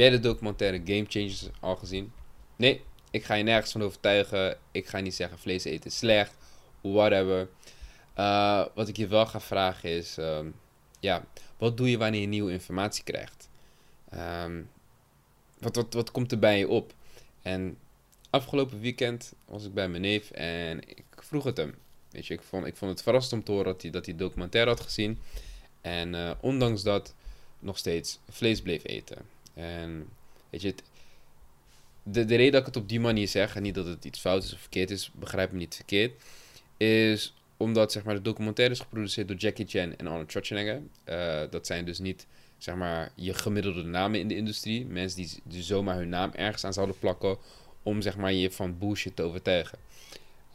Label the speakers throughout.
Speaker 1: jij de documentaire Game Changers al gezien? Nee, ik ga je nergens van overtuigen. Ik ga niet zeggen vlees eten is slecht, whatever. Uh, wat ik je wel ga vragen is, um, ja, wat doe je wanneer je nieuwe informatie krijgt? Um, wat, wat, komt er bij je op? En afgelopen weekend was ik bij mijn neef en ik vroeg het hem. Weet je, ik vond, ik vond het verrassend om te horen dat hij, dat documentaire had gezien. En uh, ondanks dat nog steeds vlees bleef eten. En weet je, de, de reden dat ik het op die manier zeg, en niet dat het iets fout is of verkeerd is, begrijp me niet verkeerd, is omdat zeg maar, de documentaire is geproduceerd door Jackie Chan en Arnold Schwarzenegger. Uh, dat zijn dus niet zeg maar, je gemiddelde namen in de industrie. Mensen die, die zomaar hun naam ergens aan zouden plakken om zeg maar, je van bullshit te overtuigen.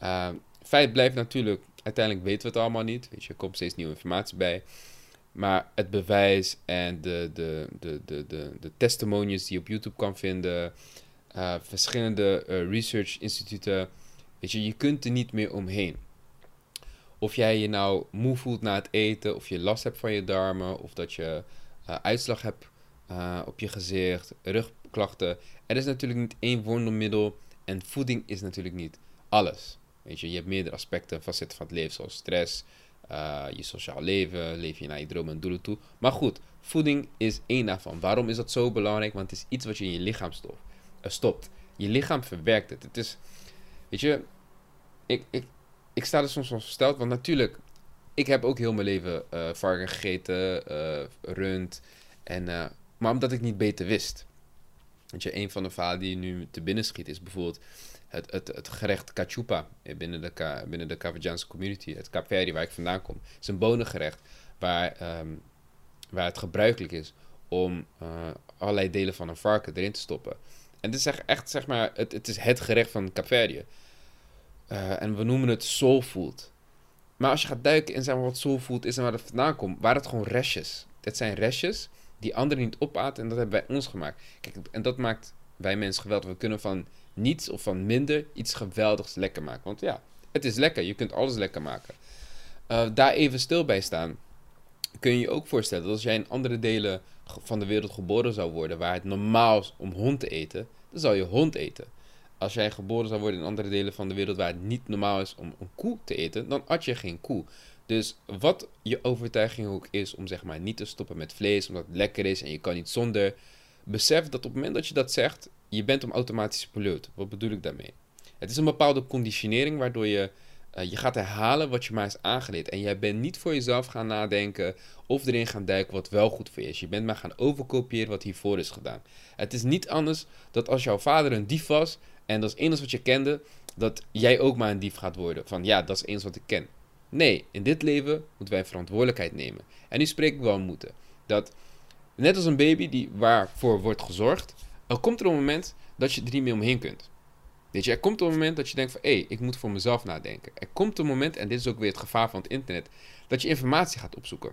Speaker 1: Uh, feit blijft natuurlijk, uiteindelijk weten we het allemaal niet. Weet je, er komt steeds nieuwe informatie bij. Maar het bewijs en de, de, de, de, de, de testimonies die je op YouTube kan vinden, uh, verschillende uh, research instituten, weet je, je kunt er niet meer omheen. Of jij je nou moe voelt na het eten, of je last hebt van je darmen, of dat je uh, uitslag hebt op je gezicht, rugklachten. Er is natuurlijk niet één wondermiddel en voeding is natuurlijk niet alles. Weet je, je hebt meerdere aspecten, facetten van het leven, zoals stress, uh, je sociaal leven, leef je naar je dromen en doelen toe. Maar goed, voeding is één daarvan. Waarom is dat zo belangrijk? Want het is iets wat je in je lichaam stopt. Uh, stopt. Je lichaam verwerkt het. Het is, weet je, ik, ik, ik sta er soms van versteld, want natuurlijk, ik heb ook heel mijn leven uh, varken gegeten, rund, en, maar omdat ik niet beter wist. Weet je, een van de verhalen die nu te binnen schiet is bijvoorbeeld het, het, het gerecht cachupa binnen de, binnen de Cavajanse community, het Capverdi waar ik vandaan kom, is een bonengerecht waar, um, waar het gebruikelijk is om uh, allerlei delen van een varken erin te stoppen. En het is echt, zeg maar, het, het is het gerecht van Capverdië. Uh, en we noemen het soul food. Maar als je gaat duiken in zeg maar, wat soul food is en waar het vandaan komt, waren het gewoon restjes. Het zijn restjes die anderen niet opaten en dat hebben wij ons gemaakt. Kijk, en dat maakt wij mensen geweldig. We kunnen van niets of van minder iets geweldigs lekker maken. Want ja, het is lekker. Je kunt alles lekker maken. Uh, daar even stil bij staan. Kun je je ook voorstellen dat als jij in andere delen van de wereld geboren zou worden, waar het normaal is om hond te eten, dan zou je hond eten. Als jij geboren zou worden in andere delen van de wereld waar het niet normaal is om een koe te eten, dan at je geen koe. Dus wat je overtuiging ook is om zeg maar niet te stoppen met vlees, omdat het lekker is en je kan niet zonder, besef dat op het moment dat je dat zegt, je bent een automatische piloot. Wat bedoel ik daarmee? Het is een bepaalde conditionering waardoor je uh, je gaat herhalen wat je maar is aangeleerd. En jij bent niet voor jezelf gaan nadenken of erin gaan duiken wat wel goed voor je is. Je bent maar gaan overkopiëren wat hiervoor is gedaan. Het is niet anders dat als jouw vader een dief was en dat is eens wat je kende, dat jij ook maar een dief gaat worden. Van ja, dat is eens wat ik ken. Nee, in dit leven moeten wij verantwoordelijkheid nemen. En nu spreek ik wel moeten. Dat net als een baby die waarvoor wordt gezorgd, er komt er een moment dat je er niet meer omheen kunt. Weet je, er komt een moment dat je denkt van, hé, hey, ik moet voor mezelf nadenken. Er komt een moment, en dit is ook weer het gevaar van het internet, dat je informatie gaat opzoeken.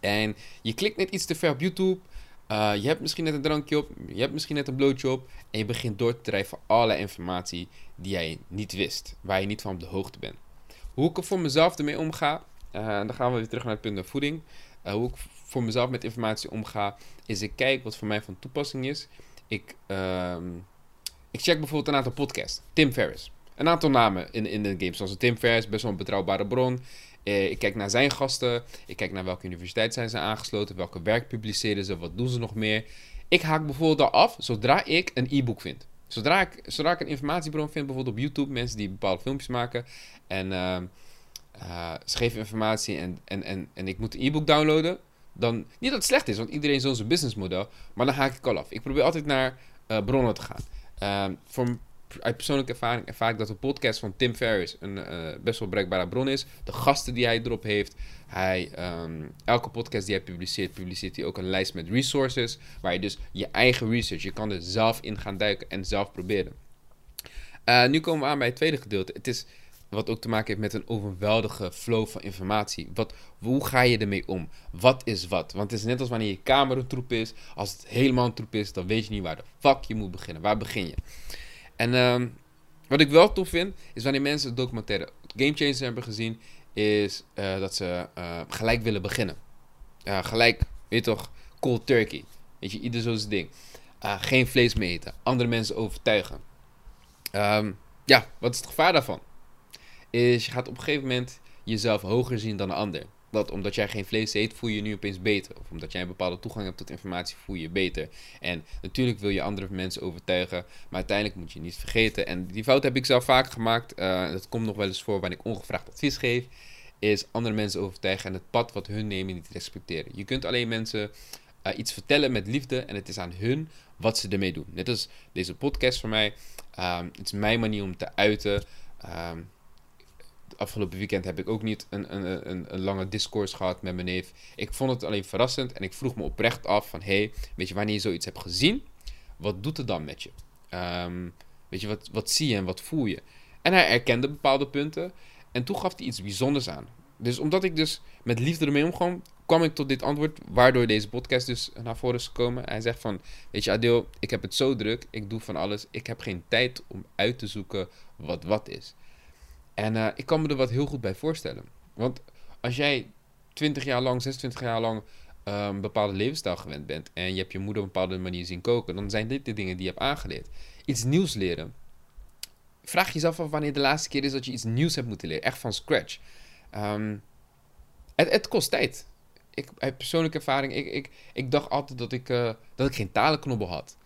Speaker 1: En je klikt net iets te ver op YouTube, uh, je hebt misschien net een drankje op, je hebt misschien net een blootje op, en je begint door te drijven allerlei informatie die jij niet wist, waar je niet van op de hoogte bent. Hoe ik er voor mezelf ermee omga, uh, dan gaan we weer terug naar het punt van voeding. Uh, hoe ik voor mezelf met informatie omga, is ik kijk wat voor mij van toepassing is. Ik, uh, ik check bijvoorbeeld een aantal podcasts. Tim Ferriss. Een aantal namen in, in de game. Zoals Tim Ferriss, best wel een betrouwbare bron. Eh, ik kijk naar zijn gasten. Ik kijk naar welke universiteit zijn ze aangesloten. Welke werk publiceren ze. Wat doen ze nog meer. Ik haak bijvoorbeeld al af zodra ik een e-book vind. Zodra ik, zodra ik een informatiebron vind, bijvoorbeeld op YouTube, mensen die bepaalde filmpjes maken. En uh, informatie en, en, en, en ik moet een e-book downloaden dan niet dat het slecht is, want iedereen zo'n zijn businessmodel, maar dan haak ik al af. Ik probeer altijd naar uh, bronnen te gaan. Uh, voor, uit persoonlijke ervaring ervaar ik dat de podcast van Tim Ferriss een uh, best wel bereikbare bron is. De gasten die hij erop heeft. Hij, um, elke podcast die hij publiceert, publiceert hij ook een lijst met resources. Waar je dus je eigen research, je kan er zelf in gaan duiken en zelf proberen. Uh, nu komen we aan bij het tweede gedeelte. Het is wat ook te maken heeft met een overweldige flow van informatie. Wat, hoe ga je ermee om? Wat is wat? Want het is net als wanneer je kamer een troep is. Als het helemaal een troep is, dan weet je niet waar de fuck je moet beginnen. Waar begin je? En um, wat ik wel tof vind, is wanneer mensen het documentaire Game Changers hebben gezien, is uh, dat ze uh, gelijk willen beginnen. Gelijk, weet je toch, cold turkey. Weet je, ieder zo'n ding. Uh, geen vlees meer eten. Andere mensen overtuigen. Ehm, ja, wat is het gevaar daarvan? Is je gaat op een gegeven moment jezelf hoger zien dan een ander. Dat omdat jij geen vlees eet, voel je je nu opeens beter. Of omdat jij een bepaalde toegang hebt tot informatie, voel je je beter. En natuurlijk wil je andere mensen overtuigen, maar uiteindelijk moet je niet vergeten. En die fout heb ik zelf vaker gemaakt. Uh, dat komt nog wel eens voor wanneer ik ongevraagd advies geef. Is andere mensen overtuigen en het pad wat hun nemen niet respecteren. Je kunt alleen mensen uh, iets vertellen met liefde en het is aan hun wat ze ermee doen. Net als deze podcast voor mij. Um, het is mijn manier om te uiten. Um, afgelopen weekend heb ik ook niet een, een, een, een, lange discourse gehad met mijn neef. Ik vond het alleen verrassend en ik vroeg me oprecht af van... hey, weet je, wanneer je zoiets hebt gezien, wat doet het dan met je? Um, weet je, wat, wat zie je en wat voel je? En hij erkende bepaalde punten en toen gaf hij iets bijzonders aan. Dus omdat ik dus met liefde ermee omging, kwam ik tot dit antwoord, waardoor deze podcast dus naar voren is gekomen. Hij zegt van, weet je Adil, ik heb het zo druk, ik doe van alles, ik heb geen tijd om uit te zoeken wat wat is. En uh, ik kan me er wat heel goed bij voorstellen. Want als jij 20 jaar lang, 26 jaar lang een um, bepaalde levensstijl gewend bent en je hebt je moeder op een bepaalde manier zien koken, dan zijn dit de dingen die je hebt aangeleerd. Iets nieuws leren. Vraag jezelf af wanneer de laatste keer is dat je iets nieuws hebt moeten leren, echt van scratch. Um, het, het, kost tijd. Ik heb persoonlijke ervaring. Ik, ik, ik dacht altijd dat ik, uh, dat ik geen talenknobbel had.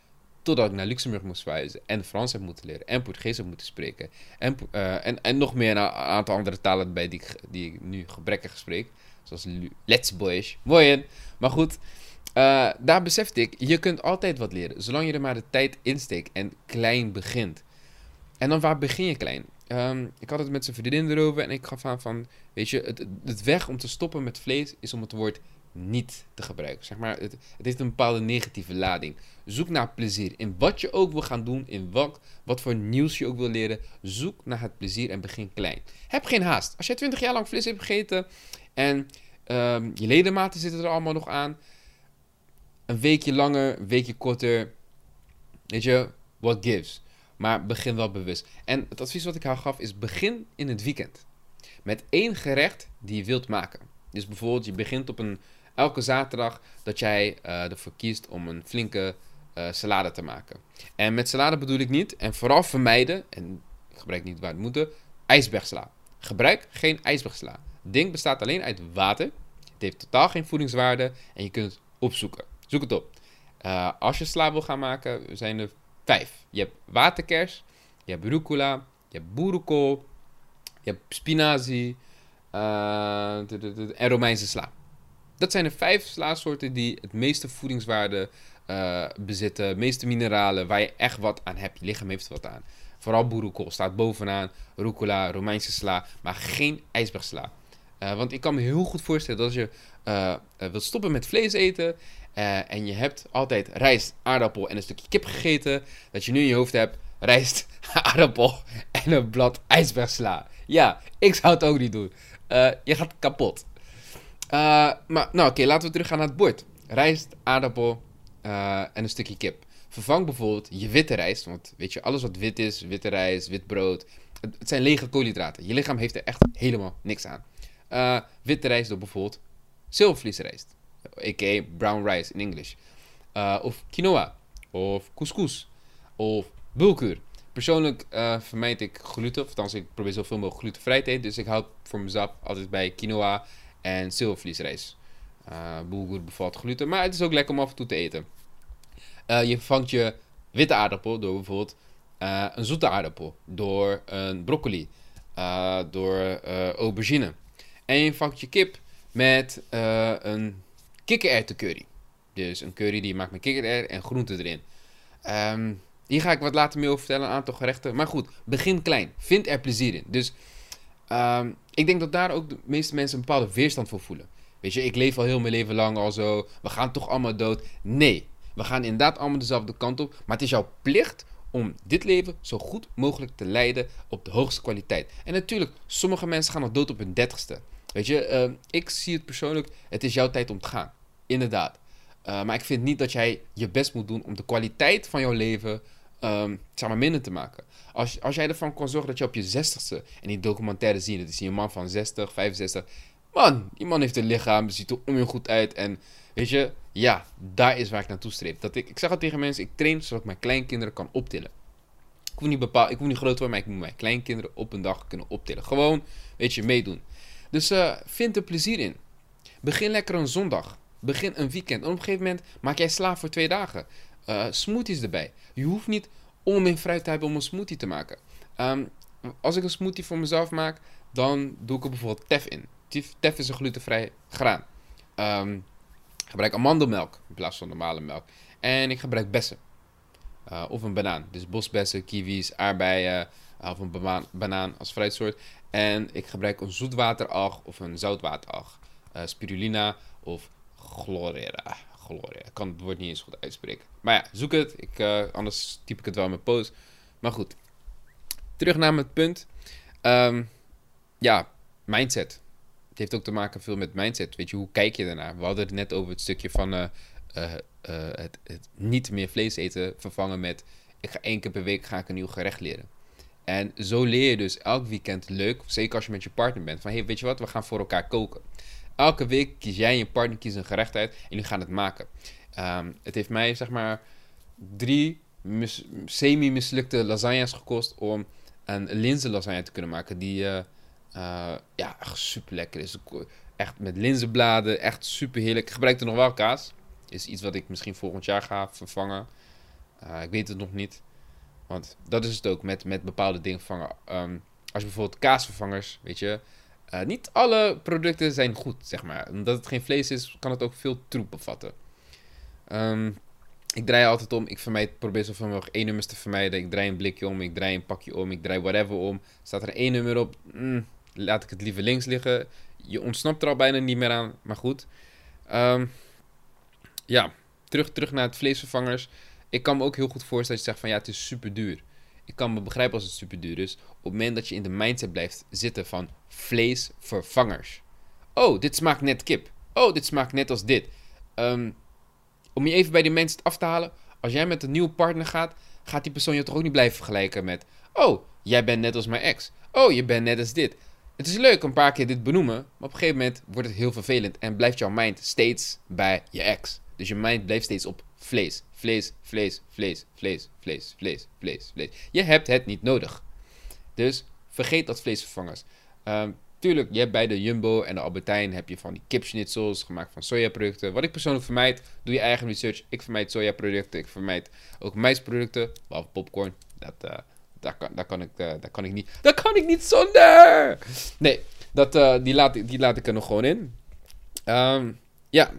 Speaker 1: Totdat ik naar Luxemburg moest verhuizen en Frans heb moeten leren en Portugees heb moeten spreken. En, uh, en, en nog meer een aantal andere talen bij die die ik nu gebrekkig spreek. Zoals Let's Boyish. Mooi Maar goed, uh, daar besefte ik, je kunt altijd wat leren. Zolang je er maar de tijd insteekt en klein begint. En dan waar begin je klein? Um, ik had het met zijn vriendin erover en ik gaf aan van, weet je, het, het weg om te stoppen met vlees is om het woord niet te gebruiken. Zeg maar, het, heeft een bepaalde negatieve lading. Zoek naar plezier. In wat je ook wil gaan doen, in wat, wat voor nieuws je ook wil leren, zoek naar het plezier en begin klein. Heb geen haast. Als jij 20 jaar lang vlees hebt gegeten en um, je ledematen zitten er allemaal nog aan, een weekje langer, een weekje korter, weet je, what gives. Maar begin wel bewust. En het advies wat ik haar gaf is: begin in het weekend. Met één gerecht die je wilt maken. Dus bijvoorbeeld, je begint op een. Elke zaterdag dat jij uh, ervoor kiest om een flinke uh, salade te maken. En met salade bedoel ik niet, en vooral vermijden, en ik gebruik niet waar het moet, ijsbergsla. Gebruik geen ijsbergsla. Het ding bestaat alleen uit water. Het heeft totaal geen voedingswaarde en je kunt het opzoeken. Zoek het op. Uh, als je sla wil gaan maken, zijn er vijf. Je hebt waterkers, je hebt rucola, je hebt boerenkool, je hebt spinazie en Romeinse sla. Dat zijn de vijf slaasoorten die het meeste voedingswaarde uh, bezitten, de meeste mineralen, waar je echt wat aan hebt. Je lichaam heeft wat aan. Vooral boerenkool staat bovenaan, rucola, Romeinse sla, maar geen ijsbergsla. Uh, want ik kan me heel goed voorstellen dat als je uh, wilt stoppen met vlees eten en je hebt altijd rijst, aardappel en een stukje kip gegeten, dat je nu in je hoofd hebt rijst, aardappel en een blad ijsbergsla. Ja, ik zou het ook niet doen. je gaat kapot. Maar nou oké, laten we teruggaan naar het bord. Rijst, aardappel en een stukje kip. Vervang bijvoorbeeld je witte rijst, want weet je, alles wat wit is, witte rijst, wit brood, het, zijn lege koolhydraten. Je lichaam heeft er echt helemaal niks aan. Uh, witte rijst door bijvoorbeeld zilvervliesrijst, a.k.a. brown rice in English. Of quinoa, of couscous, of bulgur. Persoonlijk uh, vermijd ik gluten, of althans ik probeer zoveel mogelijk glutenvrij te eten. Dus ik houd voor mezelf altijd bij quinoa en zilvervliesrijst. Uh, bulgur bevalt gluten, maar het is ook lekker om af en toe te eten. Uh, je vangt je witte aardappel door bijvoorbeeld uh, een zoete aardappel, door een broccoli, door aubergine. En je vangt je kip met een kikkererwtencurry. Dus een curry die je maakt met kikkererwten en groenten erin. Um, hier ga ik wat later meer over vertellen, een aantal gerechten. Maar goed, begin klein. Vind er plezier in. Dus um, ik denk dat daar ook de meeste mensen een bepaalde weerstand voor voelen. Weet je, ik leef al heel mijn leven lang al zo. We gaan toch allemaal dood. Nee, we gaan inderdaad allemaal dezelfde kant op. Maar het is jouw plicht om dit leven zo goed mogelijk te leiden op de hoogste kwaliteit. En natuurlijk, sommige mensen gaan nog dood op hun dertigste. Weet je, uh, ik zie het persoonlijk, het is jouw tijd om te gaan. Inderdaad. Uh, maar ik vind niet dat jij je best moet doen om de kwaliteit van jouw leven um, zeg maar minder te maken. Als, als jij ervan kan zorgen dat je op je zestigste, en die documentaire zie je, dat is een man van 60, 65. Man, die man heeft een lichaam, ziet er onweer goed uit. En weet je, ja, daar is waar ik naartoe streef. Dat ik, ik zeg al tegen mensen, ik train zodat ik mijn kleinkinderen kan optillen. Ik hoef niet, bepaald, ik niet groot worden, maar ik moet mijn kleinkinderen op een dag kunnen optillen. Gewoon, weet je, meedoen. Dus uh, vind er plezier in. Begin lekker een zondag. Begin een weekend. En op een gegeven moment maak jij slaaf voor twee dagen. Uh, smoothies erbij. Je hoeft niet om in fruit te hebben om een smoothie te maken. Um, als ik een smoothie voor mezelf maak, dan doe ik er bijvoorbeeld tef in. Tef is een glutenvrij graan. Ik gebruik amandelmelk in plaats van normale melk. En ik gebruik bessen. Uh, of een banaan. Dus bosbessen, kiwis, aardbeien uh, of een banaan, als fruitsoort. En ik gebruik een zoetwateralg of een zoutwateralg. Spirulina of chlorera. Ik kan het woord niet eens goed uitspreken. Maar ja, zoek het. Ik, anders typ ik het wel in mijn post. Maar goed. Terug naar het punt. Um, ja, mindset heeft ook te maken veel met mindset. Weet je, hoe kijk je daarnaar? We hadden het net over het stukje van uh, het, het, niet meer vlees eten vervangen met... Ik ga één keer per week ga ik een nieuw gerecht leren. En zo leer je dus elk weekend leuk, zeker als je met je partner bent, van hey, weet je wat, we gaan voor elkaar koken. Elke week kies jij en je partner kies een gerecht uit en jullie gaan het maken. Um, het heeft mij zeg maar drie semi-mislukte lasagnes gekost om een linzenlasagne te kunnen maken die... Uh, uh, ja, echt super lekker is. Echt met linzenbladen, echt super heerlijk. Ik gebruik er nog wel kaas. Is iets wat ik misschien volgend jaar ga vervangen. Uh, ik weet het nog niet. Want dat is het ook met, met bepaalde dingen vervangen. Um, als je bijvoorbeeld kaasvervangers, weet je. Uh, niet alle producten zijn goed, zeg maar. Omdat het geen vlees is, kan het ook veel troep bevatten. Um, ik draai altijd om. Ik vermijd, probeer zoveel mogelijk één nummers te vermijden. Ik draai een blikje om, ik draai een pakje om, ik draai whatever om. Staat er één nummer op, mm, laat ik het liever links liggen. Je ontsnapt er al bijna niet meer aan, maar goed. Um, ja, terug, terug naar het vleesvervangers. Ik kan me ook heel goed voorstellen dat je zegt van ja, het is super duur. Ik kan me begrijpen als het super duur is. Op het moment dat je in de mindset blijft zitten van vleesvervangers. Oh, dit smaakt net kip. Oh, dit smaakt net als dit. Um, om je even bij die mindset af te halen. Als jij met een nieuwe partner gaat, gaat die persoon je toch ook niet blijven vergelijken met... Oh, jij bent net als mijn ex. Oh, je bent net als dit. Het is leuk een paar keer dit benoemen, maar op een gegeven moment wordt het heel vervelend en blijft jouw mind steeds bij je ex. Dus je mind blijft steeds op vlees, vlees, vlees, vlees, vlees, vlees, vlees, vlees, vlees. Je hebt het niet nodig. Dus vergeet dat vleesvervangers. Um, tuurlijk, je hebt bij de Jumbo en de Albertijn heb je van die kipschnitzels gemaakt van sojaproducten. Wat ik persoonlijk vermijd, doe je eigen research. Ik vermijd sojaproducten, ik vermijd ook maisproducten, behalve popcorn. Dat, uh, daar kan, daar, kan ik, daar kan ik niet. Daar kan ik niet zonder! Nee, dat, uh, die, laat, die laat ik er nog gewoon in. Um, ja,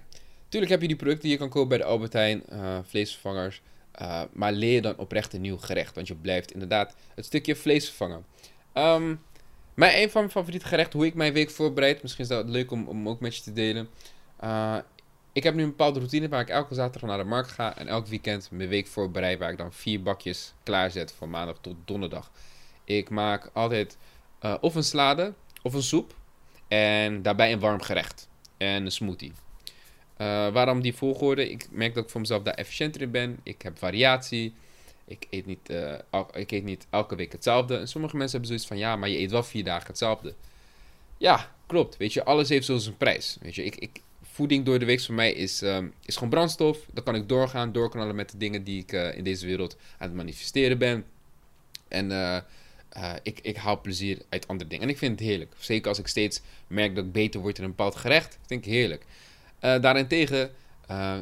Speaker 1: tuurlijk heb je die producten die je kan kopen bij de Albertijn, uh, vleesvervangers. maar leer dan oprecht een nieuw gerecht, want je blijft inderdaad het stukje vlees vervangen. Um, maar een van mijn favoriete gerechten, hoe ik mijn week voorbereid. Misschien is dat leuk om, om ook met je te delen. ik heb nu een bepaalde routine waar ik elke zaterdag naar de markt ga. En elk weekend mijn week voorbereid. Waar ik dan vier bakjes klaarzet van maandag tot donderdag. Ik maak altijd of een salade of een soep. En daarbij een warm gerecht. En een smoothie. Uh, waarom die volgorde? Ik merk dat ik voor mezelf daar efficiënter in ben. Ik heb variatie. Ik eet, niet, uh, ik eet niet elke week hetzelfde. En sommige mensen hebben zoiets van: ja, maar je eet wel vier dagen hetzelfde. Ja, klopt. Weet je, alles heeft zo zijn prijs. Weet je, ik, ik, voeding door de week voor mij is, um, is gewoon brandstof. Dan kan ik doorgaan, doorknallen met de dingen die ik uh, in deze wereld aan het manifesteren ben. En ik, ik haal plezier uit andere dingen. En ik vind het heerlijk. Zeker als ik steeds merk dat ik beter word in een bepaald gerecht. Vind ik heerlijk. Daarentegen,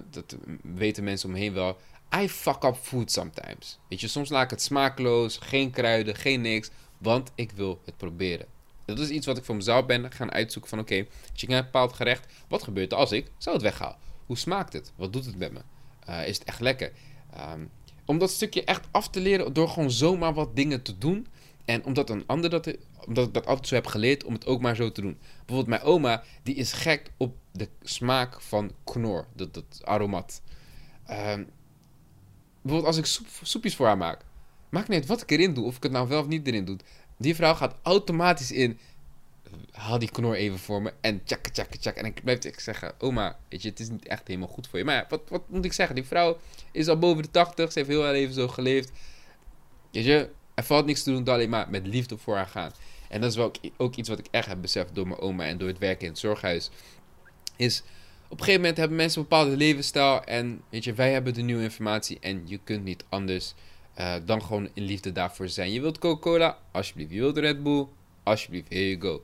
Speaker 1: dat weten mensen om me heen wel. I fuck up food sometimes. Weet je, soms laat ik het smakeloos, geen kruiden, geen niks. Want ik wil het proberen. Dat is iets wat ik voor mezelf ben gaan uitzoeken van... Oké, als ik een bepaald gerecht... Wat gebeurt er als ik zou het weghaal? Hoe smaakt het? Wat doet het met me? Uh, is het echt lekker? Um, om dat stukje echt af te leren door gewoon zomaar wat dingen te doen. En omdat een ander dat, omdat ik dat altijd zo heb geleerd om het ook maar zo te doen. Bijvoorbeeld mijn oma, die is gek op de smaak van knor, dat, dat aromat. Um, bijvoorbeeld als ik soep, soepjes voor haar maak. Maakt niet uit wat ik erin doe, of ik het nou wel of niet erin doe. Die vrouw gaat automatisch in. Haal die knor even voor me. En tjak, tjak, tjak. En ik blijf ik zeggen: Oma, weet je, het is niet echt helemaal goed voor je. Maar ja, wat, wat moet ik zeggen? Die vrouw is al boven de 80. Ze heeft heel haar leven zo geleefd. Weet je, er valt niks te doen alleen maar met liefde voor haar gaan. En dat is wel ook, ook iets wat ik echt heb beseft door mijn oma en door het werken in het zorghuis. Is Op een gegeven moment hebben mensen een bepaalde levensstijl. En weet je, wij hebben de nieuwe informatie. En je kunt niet anders uh, dan gewoon in liefde daarvoor zijn. Je wilt Coca-Cola? Alsjeblieft. Je wilt Red Bull? Alsjeblieft. Here you go.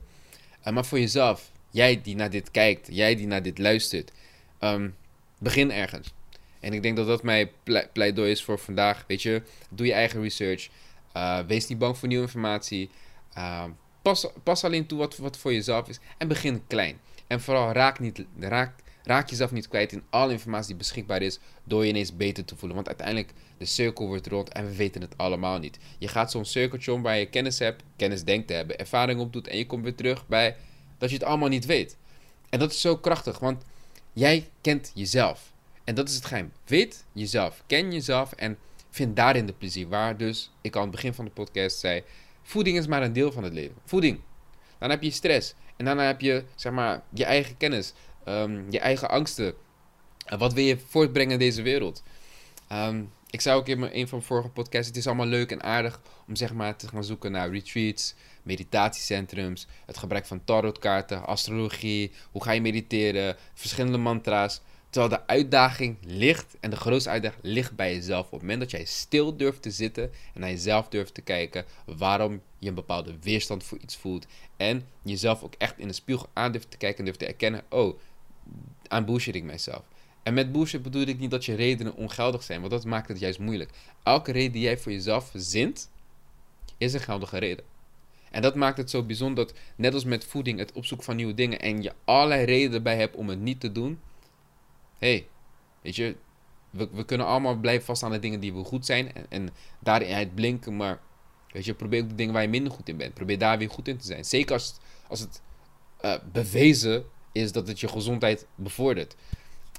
Speaker 1: Uh, maar voor jezelf, jij die naar dit kijkt, jij die naar dit luistert, um, begin ergens. En ik denk dat dat mijn pleidooi is voor vandaag. Weet je, doe je eigen research. Uh, wees niet bang voor nieuwe informatie. Ehm, pas, pas alleen toe wat, wat voor jezelf is. En begin klein. En vooral raak, niet, raak, raak jezelf niet kwijt in alle informatie die beschikbaar is. Door je ineens beter te voelen. Want uiteindelijk, de cirkel wordt rond en we weten het allemaal niet. Je gaat zo'n cirkeltje om waar je kennis hebt, kennis denkt te hebben, ervaring opdoet. En je komt weer terug bij dat je het allemaal niet weet. En dat is zo krachtig, want jij kent jezelf. En dat is het geheim. Weet jezelf, ken jezelf en vind daarin de plezier. Waar dus ik aan het begin van de podcast zei: voeding is maar een deel van het leven. Voeding. Dan heb je stress. En daarna heb je, zeg maar, je eigen kennis, um, je eigen angsten. Wat wil je voortbrengen in deze wereld? Um, ik zei ook in een van de vorige podcasts: het is allemaal leuk en aardig om zeg maar te gaan zoeken naar retreats, meditatiecentrums, het gebruik van tarotkaarten, astrologie, hoe ga je mediteren, verschillende mantra's. Terwijl de uitdaging ligt, en de grootste uitdaging ligt bij jezelf. Op het moment dat jij stil durft te zitten en naar jezelf durft te kijken waarom je een bepaalde weerstand voor iets voelt. En jezelf ook echt in de spiegel aan durft te kijken en durft te erkennen: oh, aan bullshit ik mijzelf. En met bullshit bedoel ik niet dat je redenen ongeldig zijn, want dat maakt het juist moeilijk. Elke reden die jij voor jezelf verzint, is een geldige reden. En dat maakt het zo bijzonder dat, net als met voeding, het opzoeken van nieuwe dingen en je allerlei redenen bij hebt om het niet te doen, hey, weet je, we, kunnen allemaal blijven vast aan de dingen die we goed zijn en, en daarin het blinken, maar weet je, probeer ook de dingen waar je minder goed in bent. Probeer daar weer goed in te zijn. Zeker als het, uh, bewezen is dat het je gezondheid bevordert.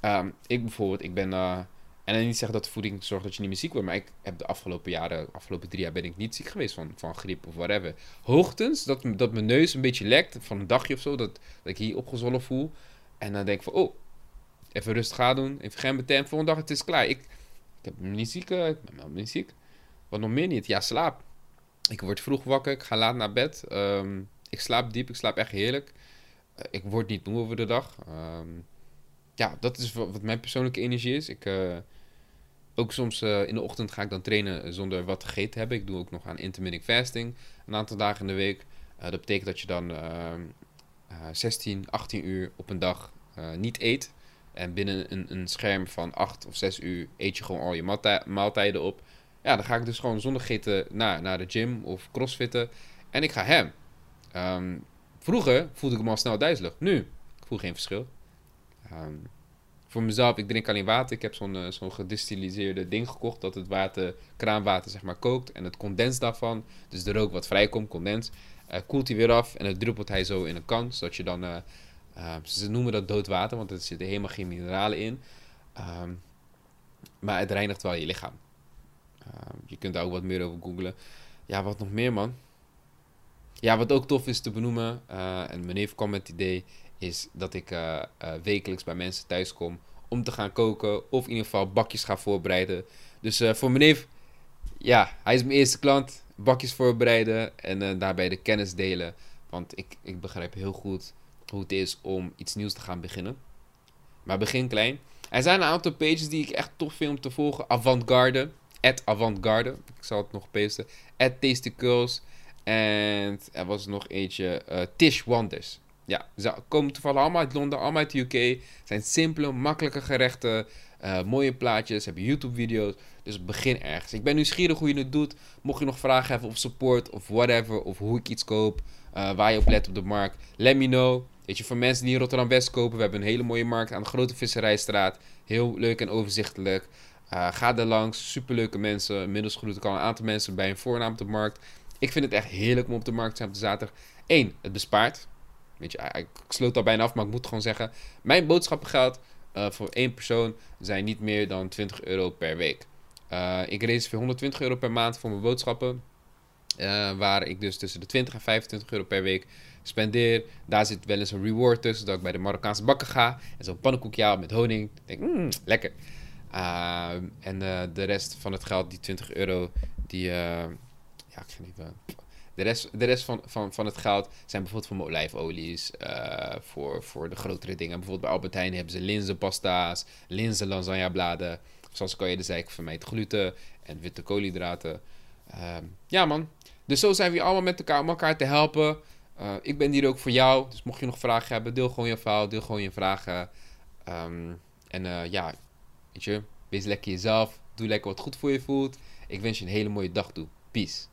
Speaker 1: Um, ik bijvoorbeeld, ik ben, uh, en niet zeggen dat voeding zorgt dat je niet meer ziek wordt, maar ik heb de afgelopen jaren, afgelopen drie jaar ben ik niet ziek geweest van, van griep of whatever. Hoogtens dat, dat mijn neus een beetje lekt van een dagje of zo, dat, dat ik hier opgezwollen voel. En dan denk ik van, oh, Even rustig gaan doen. Even geen meteen. Volgende dag, het is klaar. Ik, ik heb me niet ziek. Uh, ik ben niet ziek. Wat nog meer niet? Ja, slaap. Ik word vroeg wakker. Ik ga laat naar bed. Ehm, ik slaap diep. Ik slaap echt heerlijk. Uh, ik word niet moe over de dag. Um, ja, dat is wat, mijn persoonlijke energie is. Ik, uh, ook soms in de ochtend ga ik dan trainen zonder wat gegeten te hebben. Ik doe ook nog aan intermittent fasting. Een aantal dagen in de week. dat betekent dat je dan 16, ehm, 18 uur op een dag niet eet. En binnen een, een scherm van 8 of 6 uur eet je gewoon al je maaltijden op. Ja, dan ga ik dus gewoon zonder geten naar, naar de gym of crossfitten. En ik ga hem. Um, vroeger voelde ik me al snel duizelig. Nu, ik voel geen verschil. Um, voor mezelf, ik drink alleen water. Ik heb zo'n gedistilleerde ding gekocht. Dat het water, kraanwater zeg maar kookt. En het condens daarvan, dus de rook wat vrijkomt, condens. Uh, koelt hij weer af en dan druppelt hij zo in een kan. Zodat je dan... Uh, Ehm, ze noemen dat dood water, want er zitten helemaal geen mineralen in. Ehm, maar het reinigt wel je lichaam. Ehm, je kunt daar ook wat meer over googlen. Ja, wat nog meer, man? Ja, wat ook tof is te benoemen, uh, en mijn neef kwam met het idee, is dat ik uh, uh, wekelijks bij mensen thuis kom om te gaan koken. Of in ieder geval bakjes ga voorbereiden. Dus voor mijn ja, hij is mijn eerste klant. Bakjes voorbereiden en daarbij de kennis delen. Want ik, ik begrijp heel goed hoe het is om iets nieuws te gaan beginnen. Maar begin klein. Er zijn een aantal pages die ik echt tof vind om te volgen. Avantgarde. Avantgarde. Ik zal het nog pasten. At Tasty Girls. En er was nog eentje. Uh, Tish Wonders. Ja, ze komen toevallig allemaal uit Londen, allemaal uit de UK. zijn simpele, makkelijke gerechten. Uh, mooie plaatjes, hebben YouTube-video's. Dus begin ergens. Ik ben nieuwsgierig hoe je het doet. Mocht je nog vragen hebben of support of whatever. Of hoe ik iets koop. Uh, waar je op let op de markt. Let me know. Weet je, voor mensen die in Rotterdam West kopen, we hebben een hele mooie markt aan de Grote Visserijstraat. Heel leuk en overzichtelijk. Uh, ga er langs, superleuke mensen. Inmiddels groet ik al een aantal mensen bij een voornaam op de markt. Ik vind het echt heerlijk om op de markt te zijn op de zaterdag. Eén, het bespaart. Weet je, ik sloot al bijna af, maar ik moet gewoon zeggen: mijn boodschappengeld uh, voor één persoon zijn niet meer dan 20 euro per week. Uh, ik reserveer 120 euro per maand voor mijn boodschappen. waar ik dus tussen de 20 en 25 euro per week spendeer. Daar zit wel eens een reward tussen, dat ik bij de Marokkaanse bakken ga. En zo'n pannenkoekje met honing. denk, mmm, lekker. Uh, en uh, de rest van het geld, die 20 euro, die... Uh, ja, ik ga niet... De rest, de rest van, van, van het geld zijn bijvoorbeeld voor mijn olijfolies. eh, voor, voor de grotere dingen. Bijvoorbeeld bij Albert Heijn hebben ze linzenpasta's, linzen lasagnebladen. Zoals ik al eerder zei, ik vermijd gluten en witte koolhydraten. Ehm, ja man, dus zo zijn we allemaal met elkaar om elkaar te helpen. Eh, ik ben hier ook voor jou. Dus mocht je nog vragen hebben, deel gewoon je verhaal, deel gewoon je vragen. Ehm, en eh, ja, weet je, wees lekker jezelf. Doe lekker wat goed voor je voelt. Ik wens je een hele mooie dag toe. Peace.